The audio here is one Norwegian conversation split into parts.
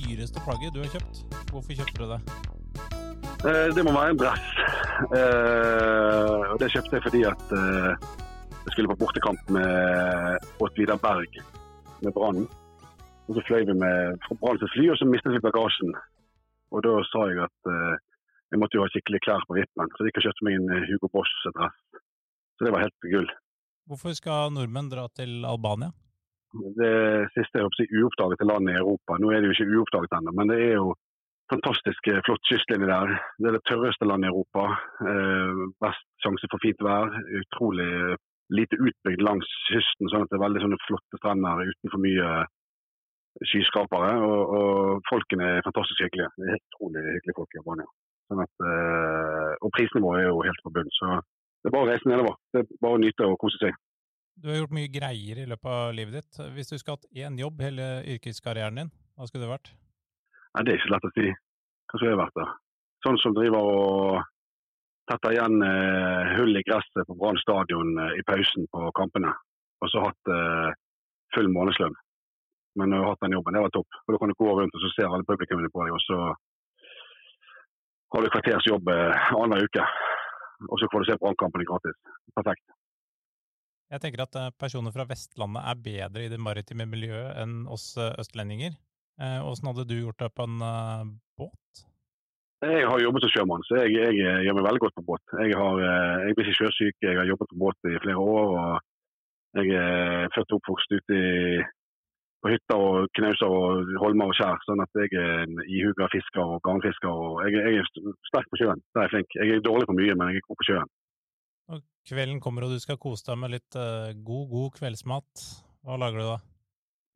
dyreste plagget du har kjøpt? Hvorfor kjøpte du det? Eh, det må være en dress. Eh, og det kjøpte jeg fordi at eh, jeg skulle på bortekamp med Åt Vidar Berg med Brann. Og så fløy vi med fra Brann til fly, og så mistet vi bagasjen. Og da sa jeg at jeg måtte jo ha skikkelig klær på vippen, så jeg gikk og kjøpte meg en Hugo Boss-dress. Så det var helt gull. Hvorfor skal nordmenn dra til Albania? Det siste er si, uoppdaget landet i Europa. Nå er det jo ikke uoppdaget ennå, men det er jo fantastisk eh, flott kystlinje der. Det er det tørreste landet i Europa. Eh, best sjanse for fint vær. Utrolig lite utbygd langs kysten, sånn at det er veldig sånne flotte strender uten for mye skyskrapere. Og, og folkene er fantastisk hyggelige. Det er helt utrolig hyggelige folk i Albania. Sånn at, eh, og prisnivået er jo helt på bunn. Så det er bare å reise nedover. Det er bare å nyte og kose seg. Du har gjort mye greier i løpet av livet ditt. Hvis du skulle hatt én jobb hele yrkeskarrieren din, hva skulle det vært? Nei, Det er ikke lett å si. Hva skulle det vært da? Sånn som driver og tetter igjen eh, hull i gresset på Brann stadion eh, i pausen på kampene. Og så hatt eh, full månedslønn. Men å har hatt den jobben, det var topp. For Da kan du gå rundt og så ser alle publikummene på deg, og så har du kvarters jobb eh, annenhver uke. Og så får du se Brannkampene gratis. Perfekt. Jeg tenker at eh, personer fra Vestlandet er bedre i det maritime miljøet enn oss eh, østlendinger. Åssen hadde du gjort det på en båt? Jeg har jobbet som sjømann, så jeg, jeg, gjør meg veldig godt på båt. Jeg, har, jeg blir ikke sjøsyk, jeg har jobbet på båt i flere år. og Jeg er født og oppvokst ute på hytter og knauser og holmer og skjær. Sånn at jeg er en ihuga fisker og garnfisker. og jeg, jeg, er sterk på sjøen. det er jeg flink. Jeg er dårlig på mye, men jeg er god på sjøen. Og kvelden kommer og du skal kose deg med litt uh, god, god kveldsmat. Hva lager du da?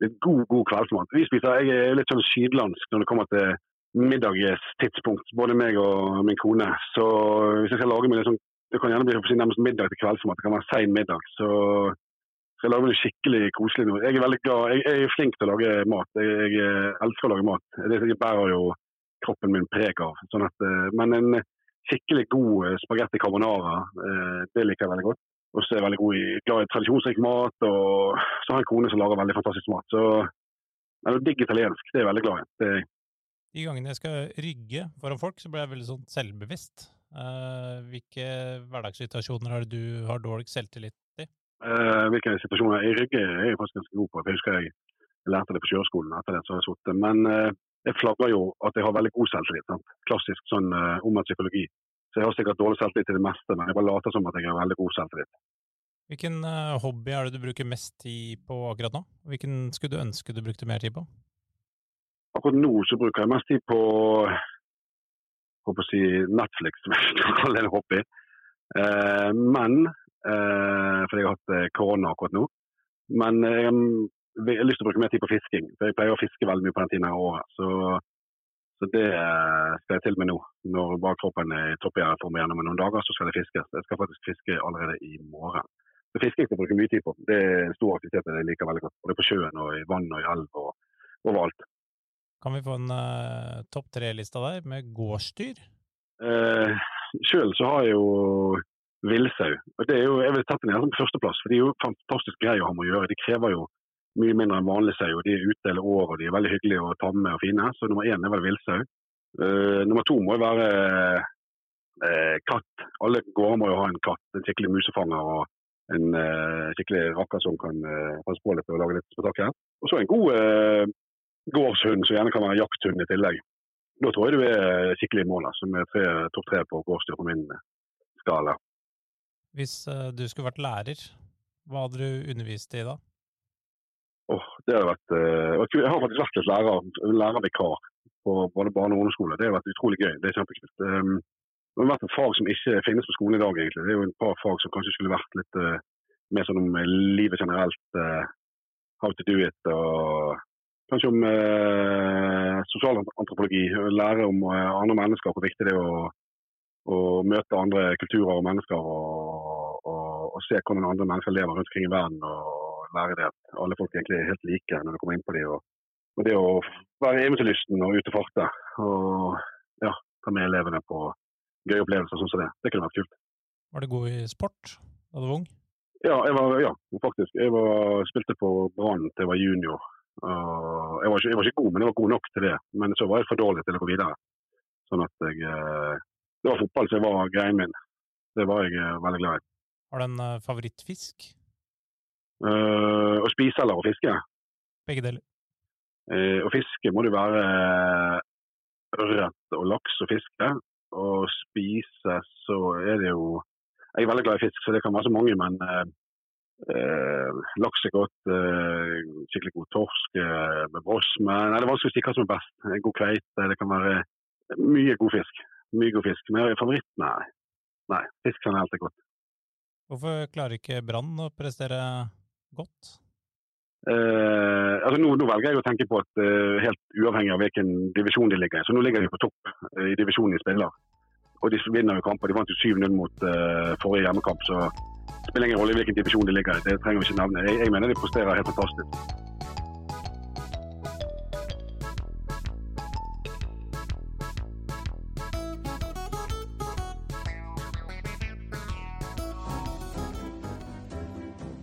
Litt god, god kveldsmat. Vi spiser, Jeg er litt sånn sydlandsk når det kommer til middagstidspunkt, både meg og min kone. Så hvis jeg skal lage meg litt sånn Det kan gjerne bli for nærmest middag til kveldsmat. Det kan være sein middag. Så jeg lage meg skikkelig koselig nå. Jeg er veldig glad, jeg, jeg, er flink til å lage mat. Jeg, jeg elsker å lage mat. Det bærer jo kroppen min preg av. Sånn at, eh, men en skikkelig god eh, spagetti carbonara. Eh, det liker jeg veldig godt. Og så er jeg veldig god i, glad i tradisjonsrik mat. Og så har jeg en kone som lager veldig fantastisk mat. Så eller, digg italiensk, det er jeg veldig glad i. Det de gangene jeg skal rygge foran folk, så blir jeg veldig sånn selvbevisst. Uh, hvilke hverdagssituasjoner har du har dårligst selvtillit i? Uh, hvilke situasjoner jeg rygger er jeg faktisk ganske god på. Jeg husker jeg lærte det på kjøreskolen etter det. så har jeg suttet. Men uh, jeg flagger jo at jeg har veldig god selvtillit. Sant? Klassisk sånn uh, omvendt psykologi. Så jeg har sikkert dårlig selvtillit til det meste, men jeg bare later som at jeg har veldig god selvtillit. Hvilken uh, hobby er det du bruker mest tid på akkurat nå? Hvilken skulle du ønske du brukte mer tid på? Akkurat nå så bruker jeg mest tid på håper å si Netflix, som jeg kan kalle en hobby. Uh, men For jeg har hatt korona akkurat nå. Men jeg jeg har lyst til å bruke mer tid på fisking. for Jeg pleier å fiske veldig mye på den tiden av året. Så, så, det skal jeg til med nå. Når bare kroppen er i toppform igjen gjennom noen dager, så skal det fiskes. Jeg skal faktisk fiske allerede i morgen. Så Fisking skal jeg bruke mye tid på. Det er en stor aktivitet jeg liker veldig godt. Både på sjøen og i vann og i elv og overalt. Kan vi få en uh, topp tre-lista der, med gårdsdyr? Uh, Sjøl så har jeg jo villsau. Og det er jo, jeg vil sette den på førsteplass, for de er jo fantastisk greie å ha med å gjøre. De krever jo mye mindre enn vanlig sau. De er ute hele året og de er veldig hyggelige og tamme og fine. Så nummer én er vel villsau. Uh, nummer to må jo være uh, katt. Alle gårder må jo ha en katt. En skikkelig musefanger og en uh, skikkelig rakker som kan passe på litt og lage litt spetakkel. Og så en god gårdshund som gjerne kan være jakthund i tillegg. Da tror jeg du er skikkelig i mål, som altså, er topp tre på gårdsdyr på min skala. Hvis du skulle vært lærer, hva hadde du undervist i da? Oh, det har vært, uh, Jeg har faktisk vært litt lærer, lærervikar på både barne- og ungdomsskole. Det har vært utrolig gøy. Det er kjempekult. Um, det har vært et fag som ikke finnes på skolen i dag, egentlig. Det er jo et par fag som kanskje skulle vært litt uh, mer sånn om livet generelt. How to do it og kanskje om uh, sosialantropologi. Lære om andre mennesker, hvor viktig det er å, å møte andre kulturer og mennesker. Og, og, og se hvordan andre mennesker lever rundt omkring i verden. og være det at alle folk egentlig er helt like når du kommer inn på dem. Og, og, det å være eventyrlysten og ute og farte og ja, ta med elevene på gøye opplevelser sånn som det, det kunne vært kult. Var du god i sport da du var ung? Ja, jeg var, ja faktisk. Jeg var, spilte på Brann til jeg var junior. Uh, jeg, var ikke, jeg var ikke god, men jeg var god nok til det. Men så var jeg for dårlig til å gå videre. Sånn at jeg uh, Det var fotball som var greien min. Det var jeg uh, veldig glad i. Har du en uh, favorittfisk? Uh, å spise eller å fiske? Begge deler. Uh, å fiske må det være ørret og laks og fiske. Og spise så er det jo Jeg er veldig glad i fisk, så det kan være så mange, men uh, laks er godt. skikkelig god torsk med bross. Men nei, det er vanskelig å si hva som er best. God kveite. Det kan være mye god fisk. Mye god fisk. Men favoritt, nei. Nei, fisk kan være alltid godt. Hvorfor klarer ikke Brann å prestere godt? Eh, altså nå, nå, velger jeg å tenke på at eh, helt uavhengig av hvilken divisjon de ligger i. Så nå ligger de på topp eh, i divisjonen de spiller. Og de vinner jo kamper. De vant jo 7-0 mot uh, forrige hjemmekamp. Så det spiller ingen rolle i hvilken divisjon de ligger i. Det trenger vi ikke nevne. Jeg, jeg mener de presterer helt fantastisk.